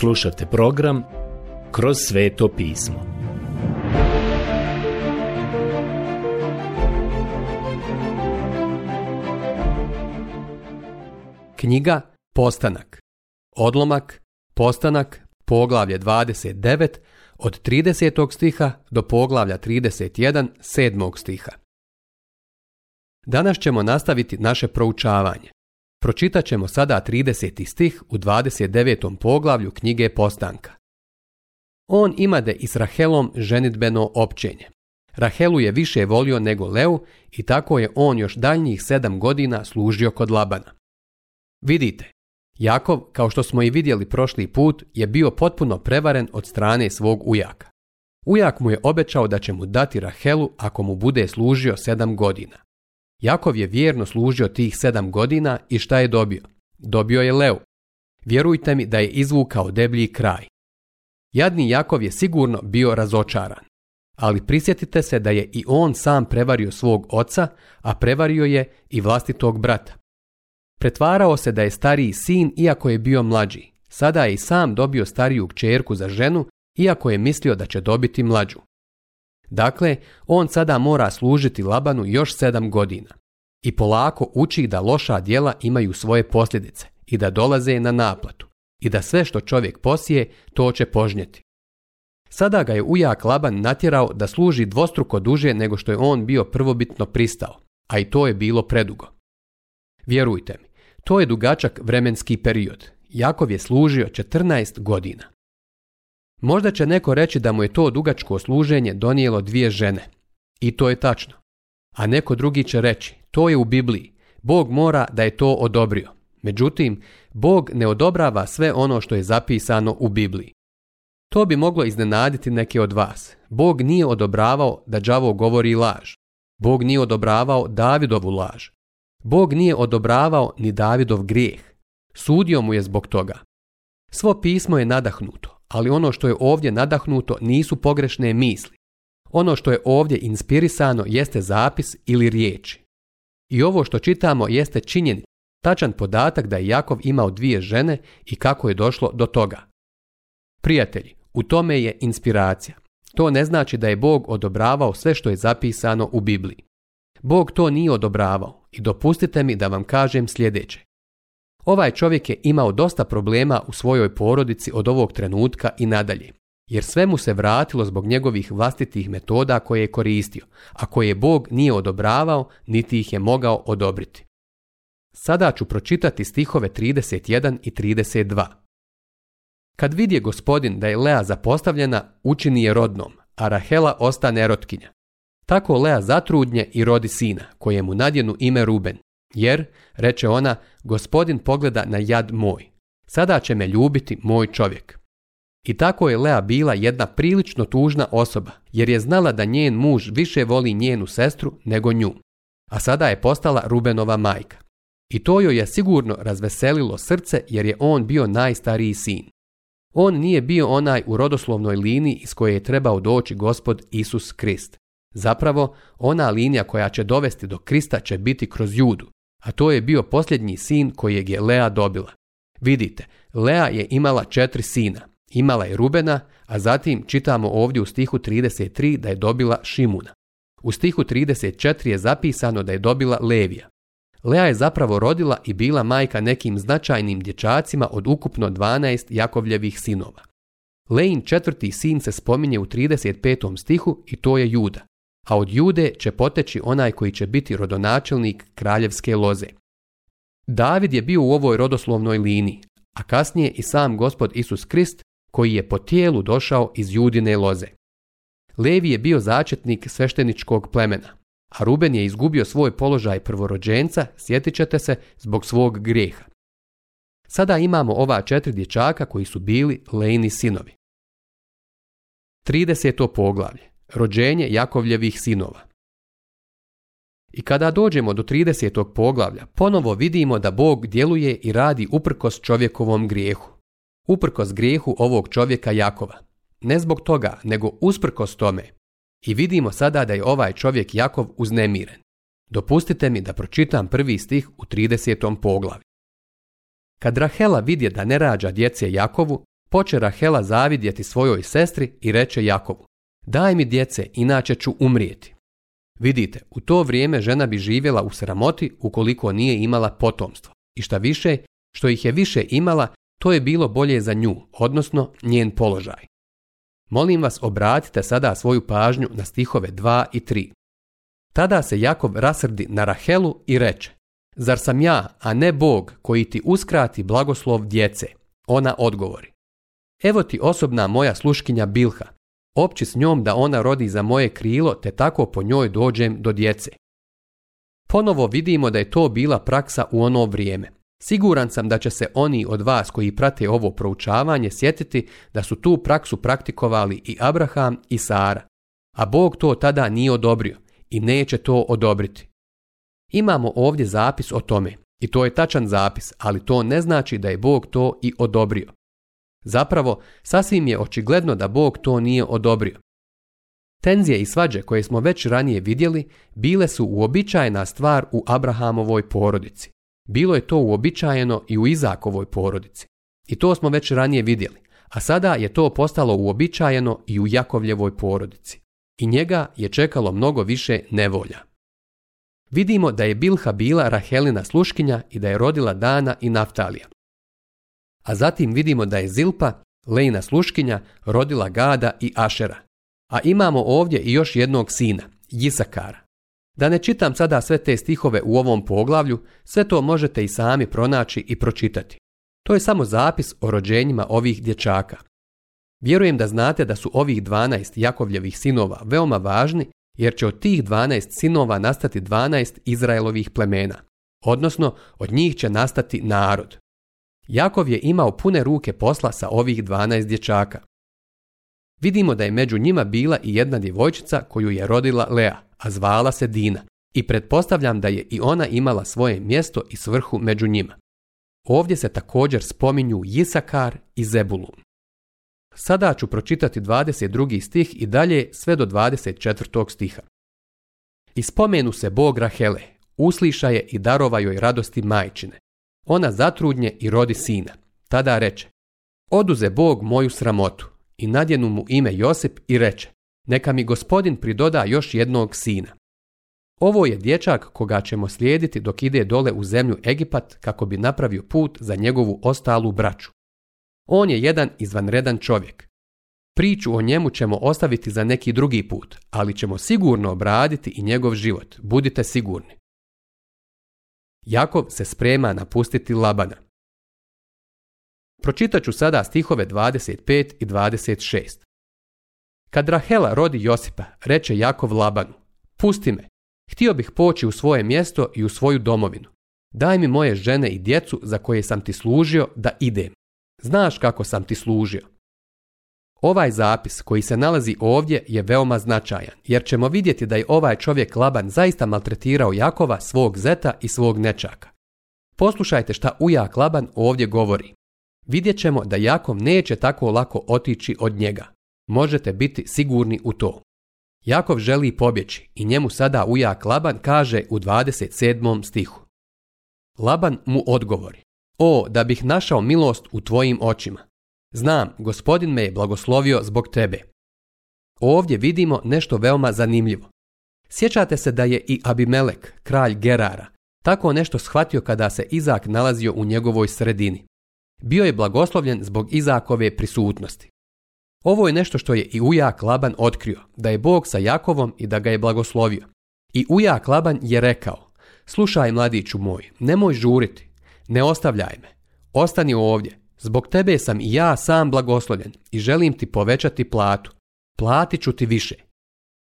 Slušajte program Kroz sveto pismo. Knjiga Postanak. Odlomak Postanak poglavlje 29 od 30. stiha do poglavlja 31 7. stiha. Danas ćemo nastaviti naše proučavanje. Pročitat ćemo sada 30. stih u 29. poglavlju knjige Postanka. On imade i s Rahelom ženitbeno općenje. Rahelu je više volio nego Leu i tako je on još daljnjih sedam godina služio kod Labana. Vidite, Jakov, kao što smo i vidjeli prošli put, je bio potpuno prevaren od strane svog ujaka. Ujak mu je obećao da će mu dati Rahelu ako mu bude služio sedam godina. Jakov je vjerno služio tih sedam godina i šta je dobio? Dobio je leu. Vjerujte mi da je izvukao deblji kraj. Jadni Jakov je sigurno bio razočaran. Ali prisjetite se da je i on sam prevario svog oca, a prevario je i vlastitog brata. Pretvarao se da je stariji sin iako je bio mlađi. Sada je i sam dobio stariju kćerku za ženu iako je mislio da će dobiti mlađu. Dakle, on sada mora služiti Labanu još sedam godina. I polako uči da loša djela imaju svoje posljedice i da dolaze na naplatu i da sve što čovjek posije, to će požnjeti. Sada ga je ujak Laban natjerao da služi dvostruko duže nego što je on bio prvobitno pristao, a i to je bilo predugo. Vjerujte mi, to je dugačak vremenski period. Jakov je služio 14 godina. Možda će neko reći da mu je to dugačko služenje donijelo dvije žene. I to je tačno. A neko drugi će reći, to je u Bibliji. Bog mora da je to odobrio. Međutim, Bog ne odobrava sve ono što je zapisano u Bibliji. To bi moglo iznenaditi neke od vas. Bog nije odobravao da đavo govori laž. Bog nije odobravao Davidovu laž. Bog nije odobravao ni Davidov grijeh. Sudio mu je zbog toga. Svo pismo je nadahnuto, ali ono što je ovdje nadahnuto nisu pogrešne misli. Ono što je ovdje inspirisano jeste zapis ili riječi. I ovo što čitamo jeste činjen tačan podatak da je Jakov imao dvije žene i kako je došlo do toga. Prijatelji, u tome je inspiracija. To ne znači da je Bog odobravao sve što je zapisano u Bibliji. Bog to nije odobravao i dopustite mi da vam kažem sljedeće. Ovaj čovjek je imao dosta problema u svojoj porodici od ovog trenutka i nadalje, jer sve mu se vratilo zbog njegovih vlastitih metoda koje je koristio, a koje je Bog nije odobravao niti ih je mogao odobriti. Sada ću pročitati stihove 31 i 32. Kad vidje gospodin da je Lea zapostavljena, učini je rodnom, a Rahela ostane erotkinja. Tako Lea zatrudnje i rodi sina, kojemu nadjenu ime Ruben, jer, reče ona, gospodin pogleda na jad moj. Sada će me ljubiti moj čovjek. I tako je Lea bila jedna prilično tužna osoba, jer je znala da njen muž više voli njenu sestru nego nju. A sada je postala Rubenova majka. I to joj je sigurno razveselilo srce jer je on bio najstariji sin. On nije bio onaj u rodoslovnoj liniji iz koje je trebao doći gospod Isus Krist. Zapravo, ona linija koja će dovesti do Krista će biti kroz judu, a to je bio posljednji sin kojeg je Lea dobila. Vidite, Lea je imala četiri sina. Imala je Rubena, a zatim čitamo ovdje u stihu 33 da je dobila Šimuna. U stihu 34 je zapisano da je dobila Levija. Lea je zapravo rodila i bila majka nekim značajnim dječacima od ukupno 12 Jakovljevih sinova. Lein četvrti sin se spominje u 35. stihu i to je Juda a od Jude će poteći onaj koji će biti rodonačelnik kraljevske loze. David je bio u ovoj rodoslovnoj liniji, a kasnije i sam gospod Isus Krist koji je po tijelu došao iz Judine loze. Levi je bio začetnik svešteničkog plemena, a Ruben je izgubio svoj položaj prvorođenca, sjetit ćete se, zbog svog grijeha. Sada imamo ova četiri dječaka koji su bili Lejni sinovi. 30. poglavlje rođenje Jakovljevih sinova. I kada dođemo do 30. poglavlja, ponovo vidimo da Bog djeluje i radi uprkos čovjekovom grijehu. Uprkos grijehu ovog čovjeka Jakova. Ne zbog toga, nego usprkos tome. I vidimo sada da je ovaj čovjek Jakov uznemiren. Dopustite mi da pročitam prvi stih u 30. poglavi. Kad Rahela vidje da ne rađa djece Jakovu, poče Rahela zavidjeti svojoj sestri i reče Jakovu. Daj mi djece, inače ću umrijeti. Vidite, u to vrijeme žena bi živjela u sramoti ukoliko nije imala potomstvo. I šta više, što ih je više imala, to je bilo bolje za nju, odnosno njen položaj. Molim vas obratite sada svoju pažnju na stihove 2 i 3. Tada se Jakov rasrdi na Rahelu i reče, Zar sam ja, a ne Bog, koji ti uskrati blagoslov djece? Ona odgovori. Evo ti osobna moja sluškinja Bilha, opći s njom da ona rodi za moje krilo te tako po njoj dođem do djece. Ponovo vidimo da je to bila praksa u ono vrijeme. Siguran sam da će se oni od vas koji prate ovo proučavanje sjetiti da su tu praksu praktikovali i Abraham i Sara, a Bog to tada nije odobrio i neće to odobriti. Imamo ovdje zapis o tome i to je tačan zapis, ali to ne znači da je Bog to i odobrio. Zapravo, sasvim je očigledno da Bog to nije odobrio. Tenzije i svađe koje smo već ranije vidjeli bile su uobičajena stvar u Abrahamovoj porodici. Bilo je to uobičajeno i u Izakovoj porodici. I to smo već ranije vidjeli, a sada je to postalo uobičajeno i u Jakovljevoj porodici. I njega je čekalo mnogo više nevolja. Vidimo da je Bilha bila Rahelina sluškinja i da je rodila Dana i Naftalija a zatim vidimo da je Zilpa, Lejna sluškinja, rodila Gada i Ašera. A imamo ovdje i još jednog sina, Jisakara. Da ne čitam sada sve te stihove u ovom poglavlju, sve to možete i sami pronaći i pročitati. To je samo zapis o rođenjima ovih dječaka. Vjerujem da znate da su ovih 12 Jakovljevih sinova veoma važni, jer će od tih 12 sinova nastati 12 Izraelovih plemena, odnosno od njih će nastati narod. Jakov je imao pune ruke posla sa ovih 12 dječaka. Vidimo da je među njima bila i jedna djevojčica koju je rodila Lea, a zvala se Dina, i pretpostavljam da je i ona imala svoje mjesto i svrhu među njima. Ovdje se također spominju Jisakar i Zebulun. Sada ću pročitati 22. stih i dalje sve do 24. stiha. I spomenu se Bog Rahele, usliša je i darova joj radosti majčine, ona zatrudnje i rodi sina. Tada reče, oduze Bog moju sramotu i nadjenu mu ime Josip i reče, neka mi gospodin pridoda još jednog sina. Ovo je dječak koga ćemo slijediti dok ide dole u zemlju Egipat kako bi napravio put za njegovu ostalu braću. On je jedan izvanredan čovjek. Priču o njemu ćemo ostaviti za neki drugi put, ali ćemo sigurno obraditi i njegov život, budite sigurni. Jakov se sprema napustiti Labana. Pročitat ću sada stihove 25 i 26. Kad Rahela rodi Josipa, reče Jakov Labanu, pusti me, htio bih poći u svoje mjesto i u svoju domovinu. Daj mi moje žene i djecu za koje sam ti služio da idem. Znaš kako sam ti služio. Ovaj zapis koji se nalazi ovdje je veoma značajan, jer ćemo vidjeti da je ovaj čovjek Laban zaista maltretirao Jakova, svog zeta i svog nečaka. Poslušajte šta ujak Laban ovdje govori. Vidjet ćemo da Jakov neće tako lako otići od njega. Možete biti sigurni u to. Jakov želi pobjeći i njemu sada ujak Laban kaže u 27. stihu. Laban mu odgovori. O, da bih našao milost u tvojim očima Znam, gospodin me je blagoslovio zbog tebe. Ovdje vidimo nešto veoma zanimljivo. Sjećate se da je i Abimelek, kralj Gerara, tako nešto shvatio kada se Izak nalazio u njegovoj sredini. Bio je blagoslovljen zbog Izakove prisutnosti. Ovo je nešto što je i ujak Laban otkrio, da je Bog sa Jakovom i da ga je blagoslovio. I ujak Laban je rekao, slušaj mladiću moj, nemoj žuriti, ne ostavljaj me, ostani ovdje, Zbog tebe sam i ja sam blagoslovljen i želim ti povećati platu. Platit ću ti više.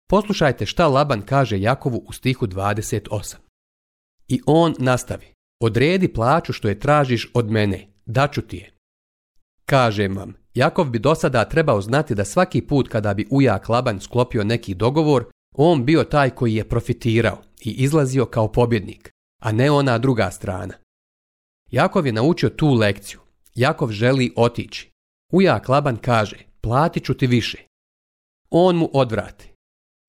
Poslušajte šta Laban kaže Jakovu u stihu 28. I on nastavi. Odredi plaću što je tražiš od mene, daću ti je. Kažem vam, Jakov bi do sada trebao znati da svaki put kada bi ujak Laban sklopio neki dogovor, on bio taj koji je profitirao i izlazio kao pobjednik, a ne ona druga strana. Jakov je naučio tu lekciju Jakov želi otići. Ujak Laban kaže, platit ću ti više. On mu odvrati.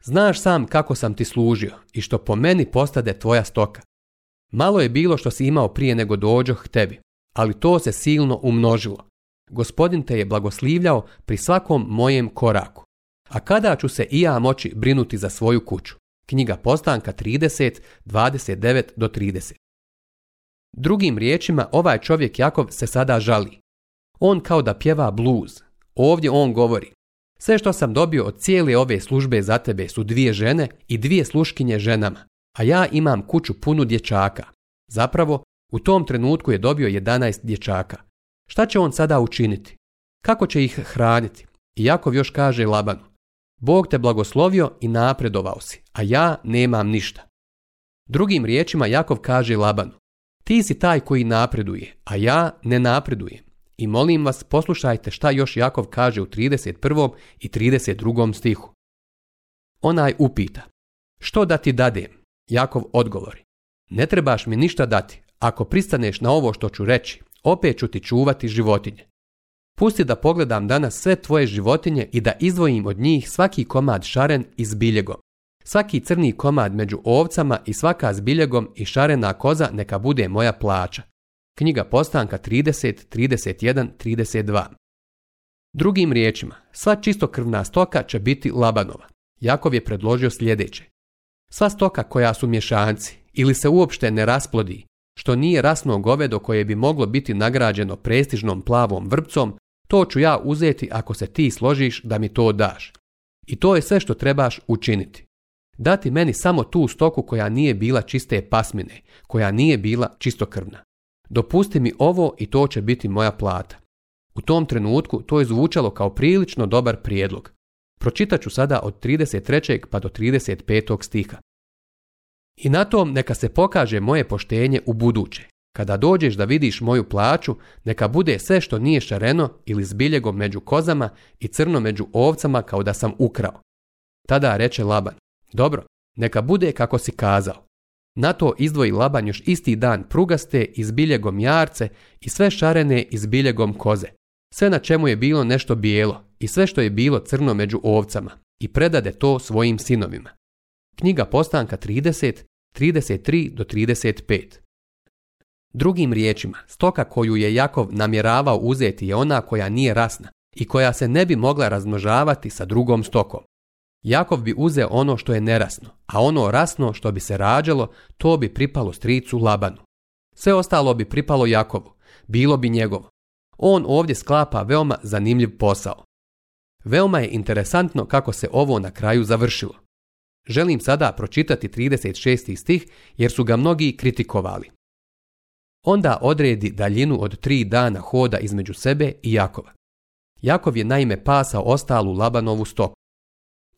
Znaš sam kako sam ti služio i što po meni postade tvoja stoka. Malo je bilo što si imao prije nego dođoh tebi, ali to se silno umnožilo. Gospodin te je blagoslivljao pri svakom mojem koraku. A kada ću se i ja moći brinuti za svoju kuću? Knjiga Postanka 30, 29 do 30. Drugim riječima, ovaj čovjek Jakov se sada žali. On kao da pjeva bluz. Ovdje on govori. Sve što sam dobio od cijele ove službe za tebe su dvije žene i dvije sluškinje ženama, a ja imam kuću punu dječaka. Zapravo, u tom trenutku je dobio 11 dječaka. Šta će on sada učiniti? Kako će ih hraniti? I Jakov još kaže Labanu, Bog te blagoslovio i napredovao si, a ja nemam ništa. Drugim riječima Jakov kaže Labanu, ti si taj koji napreduje, a ja ne napredujem. I molim vas, poslušajte šta još Jakov kaže u 31. i 32. stihu. Onaj upita, što da ti dadem? Jakov odgovori, ne trebaš mi ništa dati, ako pristaneš na ovo što ću reći, opet ću ti čuvati životinje. Pusti da pogledam danas sve tvoje životinje i da izvojim od njih svaki komad šaren i s biljegom. Svaki crni komad među ovcama i svaka s biljegom i šarena koza neka bude moja plaća. Knjiga postanka 30, 31, 32. Drugim riječima, sva čistokrvna stoka će biti Labanova. Jakov je predložio sljedeće. Sva stoka koja su mješanci ili se uopšte ne rasplodi, što nije rasno govedo koje bi moglo biti nagrađeno prestižnom plavom vrpcom, to ću ja uzeti ako se ti složiš da mi to daš. I to je sve što trebaš učiniti. Dati meni samo tu stoku koja nije bila čiste pasmine, koja nije bila čistokrvna. Dopusti mi ovo i to će biti moja plata. U tom trenutku to je zvučalo kao prilično dobar prijedlog. Pročitat ću sada od 33. pa do 35. stiha. I na tom neka se pokaže moje poštenje u buduće. Kada dođeš da vidiš moju plaću, neka bude sve što nije šareno ili s među kozama i crno među ovcama kao da sam ukrao. Tada reče Laban, dobro, neka bude kako si kazao. Na to izdvoji Laban još isti dan prugaste iz biljegom jarce i sve šarene iz biljegom koze. Sve na čemu je bilo nešto bijelo i sve što je bilo crno među ovcama i predade to svojim sinovima. Knjiga postanka 30, 33 do 35. Drugim riječima, stoka koju je Jakov namjeravao uzeti je ona koja nije rasna i koja se ne bi mogla razmnožavati sa drugom stokom, Jakov bi uzeo ono što je nerasno, a ono rasno što bi se rađalo, to bi pripalo stricu Labanu. Sve ostalo bi pripalo Jakovu, bilo bi njegovo. On ovdje sklapa veoma zanimljiv posao. Veoma je interesantno kako se ovo na kraju završilo. Želim sada pročitati 36. stih jer su ga mnogi kritikovali. Onda odredi daljinu od tri dana hoda između sebe i Jakova. Jakov je naime pasao ostalu Labanovu stoku.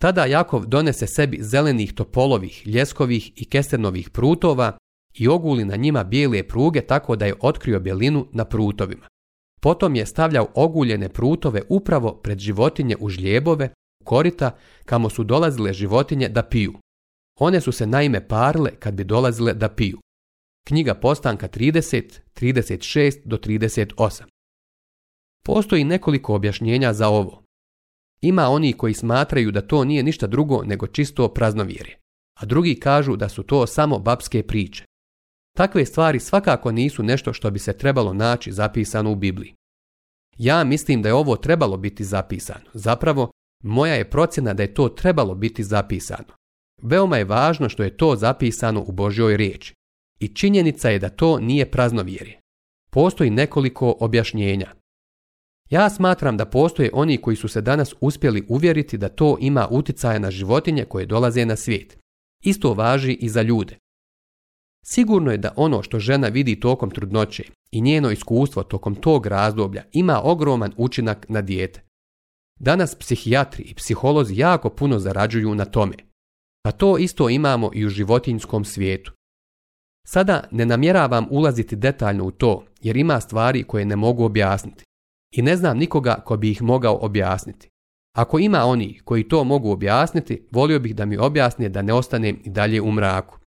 Tada Jakov donese sebi zelenih topolovih, ljeskovih i kestenovih prutova i oguli na njima bijele pruge tako da je otkrio bjelinu na prutovima. Potom je stavljao oguljene prutove upravo pred životinje u žljebove, korita, kamo su dolazile životinje da piju. One su se naime parle kad bi dolazile da piju. Knjiga Postanka 30, 36 do 38. Postoji nekoliko objašnjenja za ovo. Ima oni koji smatraju da to nije ništa drugo nego čisto praznovjerje, a drugi kažu da su to samo babske priče. Takve stvari svakako nisu nešto što bi se trebalo naći zapisano u Bibliji. Ja mislim da je ovo trebalo biti zapisano. Zapravo, moja je procjena da je to trebalo biti zapisano. Veoma je važno što je to zapisano u Božjoj riječi. I činjenica je da to nije praznovjerje. Postoji nekoliko objašnjenja. Ja smatram da postoje oni koji su se danas uspjeli uvjeriti da to ima utjecaja na životinje koje dolaze na svijet. Isto važi i za ljude. Sigurno je da ono što žena vidi tokom trudnoće i njeno iskustvo tokom tog razdoblja ima ogroman učinak na dijete. Danas psihijatri i psiholozi jako puno zarađuju na tome. A to isto imamo i u životinjskom svijetu. Sada ne namjeravam ulaziti detaljno u to jer ima stvari koje ne mogu objasniti i ne znam nikoga ko bi ih mogao objasniti. Ako ima oni koji to mogu objasniti, volio bih da mi objasne da ne ostanem i dalje u mraku.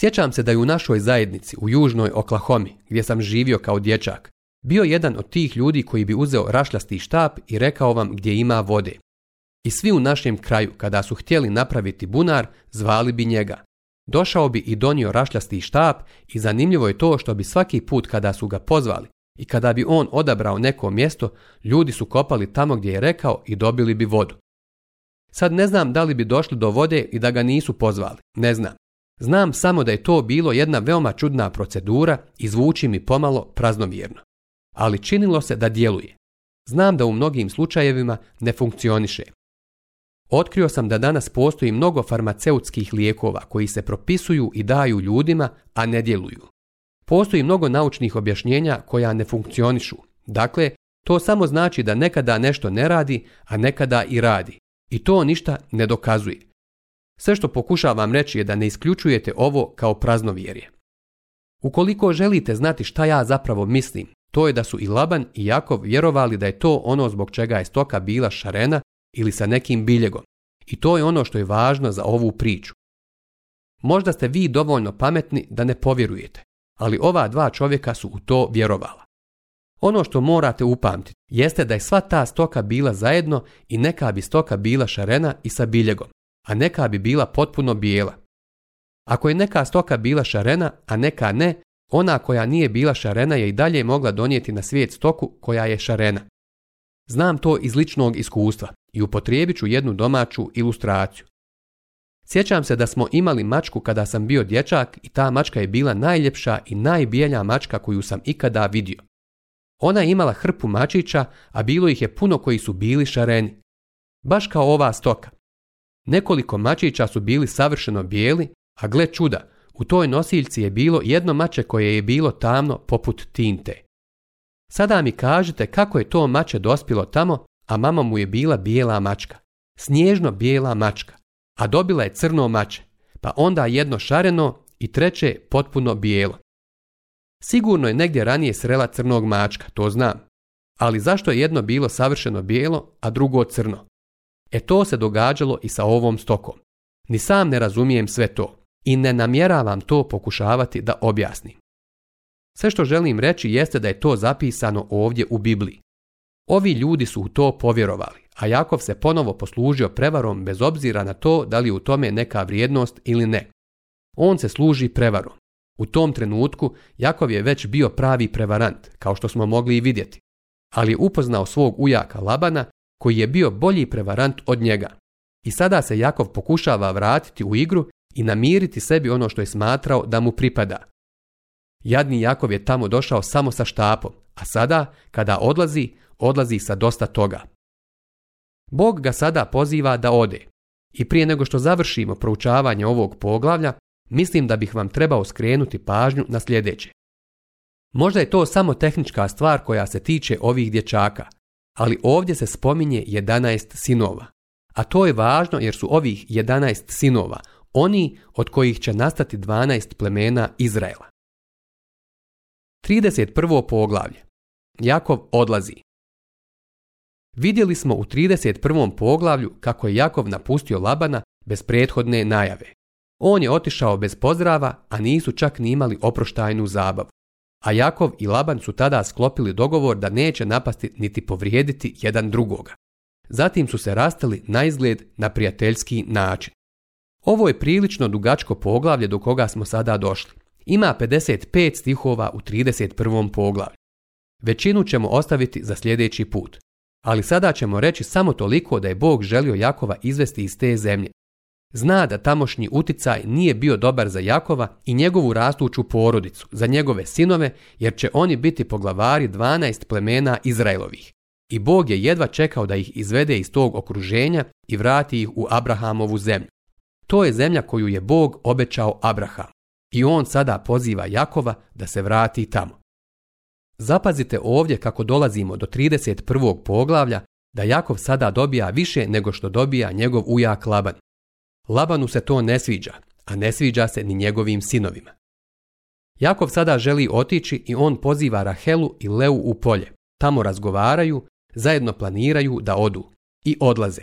Sjećam se da je u našoj zajednici u južnoj Oklahomi, gdje sam živio kao dječak, bio jedan od tih ljudi koji bi uzeo rašljasti štap i rekao vam gdje ima vode. I svi u našem kraju, kada su htjeli napraviti bunar, zvali bi njega. Došao bi i donio rašljasti štap i zanimljivo je to što bi svaki put kada su ga pozvali, i kada bi on odabrao neko mjesto, ljudi su kopali tamo gdje je rekao i dobili bi vodu. Sad ne znam da li bi došli do vode i da ga nisu pozvali, ne znam. Znam samo da je to bilo jedna veoma čudna procedura i zvuči mi pomalo praznomjerno. Ali činilo se da djeluje. Znam da u mnogim slučajevima ne funkcioniše. Otkrio sam da danas postoji mnogo farmaceutskih lijekova koji se propisuju i daju ljudima, a ne djeluju. Postoji mnogo naučnih objašnjenja koja ne funkcionišu. Dakle, to samo znači da nekada nešto ne radi, a nekada i radi. I to ništa ne dokazuje. Sve što pokušavam reći je da ne isključujete ovo kao praznovjerje. Ukoliko želite znati šta ja zapravo mislim, to je da su i Laban i Jakov vjerovali da je to ono zbog čega je stoka bila šarena ili sa nekim biljegom. I to je ono što je važno za ovu priču. Možda ste vi dovoljno pametni da ne povjerujete, ali ova dva čovjeka su u to vjerovala. Ono što morate upamtiti jeste da je sva ta stoka bila zajedno i neka bi stoka bila šarena i sa biljegom, a neka bi bila potpuno bijela. Ako je neka stoka bila šarena, a neka ne, ona koja nije bila šarena je i dalje mogla donijeti na svijet stoku koja je šarena. Znam to iz ličnog iskustva i upotrijebit ću jednu domaću ilustraciju. Sjećam se da smo imali mačku kada sam bio dječak i ta mačka je bila najljepša i najbijelja mačka koju sam ikada vidio. Ona je imala hrpu mačića, a bilo ih je puno koji su bili šareni. Baš kao ova stoka. Nekoliko mačića su bili savršeno bijeli, a gle čuda, u toj nosiljci je bilo jedno mače koje je bilo tamno poput tinte. Sada mi kažete kako je to mače dospilo tamo, a mama mu je bila bijela mačka. Snježno bijela mačka a dobila je crno mače, pa onda jedno šareno i treće potpuno bijelo. Sigurno je negdje ranije srela crnog mačka, to znam. Ali zašto je jedno bilo savršeno bijelo, a drugo crno? E to se događalo i sa ovom stokom. Ni sam ne razumijem sve to i ne namjeravam to pokušavati da objasnim. Sve što želim reći jeste da je to zapisano ovdje u Bibliji. Ovi ljudi su u to povjerovali, a Jakov se ponovo poslužio prevarom bez obzira na to da li je u tome neka vrijednost ili ne. On se služi prevarom. U tom trenutku Jakov je već bio pravi prevarant, kao što smo mogli i vidjeti, ali je upoznao svog ujaka Labana koji je bio bolji prevarant od njega. I sada se Jakov pokušava vratiti u igru i namiriti sebi ono što je smatrao da mu pripada, Jadni Jakov je tamo došao samo sa štapom, a sada, kada odlazi, odlazi sa dosta toga. Bog ga sada poziva da ode. I prije nego što završimo proučavanje ovog poglavlja, mislim da bih vam trebao skrenuti pažnju na sljedeće. Možda je to samo tehnička stvar koja se tiče ovih dječaka, ali ovdje se spominje 11 sinova. A to je važno jer su ovih 11 sinova oni od kojih će nastati 12 plemena Izraela. 31. poglavlje. Jakov odlazi. Vidjeli smo u 31. poglavlju kako je Jakov napustio Labana bez prethodne najave. On je otišao bez pozdrava, a nisu čak ni imali oproštajnu zabavu. A Jakov i Laban su tada sklopili dogovor da neće napasti niti povrijediti jedan drugoga. Zatim su se rastali na izgled na prijateljski način. Ovo je prilično dugačko poglavlje do koga smo sada došli ima 55 stihova u 31. poglavlju. Većinu ćemo ostaviti za sljedeći put, ali sada ćemo reći samo toliko da je Bog želio Jakova izvesti iz te zemlje. Zna da tamošnji uticaj nije bio dobar za Jakova i njegovu rastuću porodicu, za njegove sinove, jer će oni biti poglavari 12 plemena Izraelovih. I Bog je jedva čekao da ih izvede iz tog okruženja i vrati ih u Abrahamovu zemlju. To je zemlja koju je Bog obećao Abraham i on sada poziva Jakova da se vrati tamo. Zapazite ovdje kako dolazimo do 31. poglavlja da Jakov sada dobija više nego što dobija njegov ujak Laban. Labanu se to ne sviđa, a ne sviđa se ni njegovim sinovima. Jakov sada želi otići i on poziva Rahelu i Leu u polje. Tamo razgovaraju, zajedno planiraju da odu. I odlaze.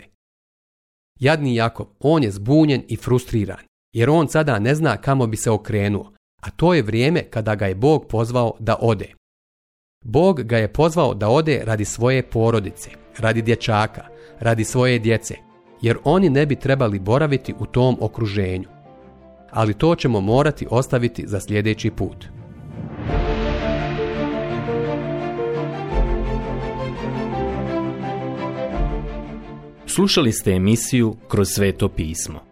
Jadni Jakov, on je zbunjen i frustriran jer on sada ne zna kamo bi se okrenuo, a to je vrijeme kada ga je Bog pozvao da ode. Bog ga je pozvao da ode radi svoje porodice, radi dječaka, radi svoje djece, jer oni ne bi trebali boraviti u tom okruženju. Ali to ćemo morati ostaviti za sljedeći put. Slušali ste emisiju Kroz sveto pismo.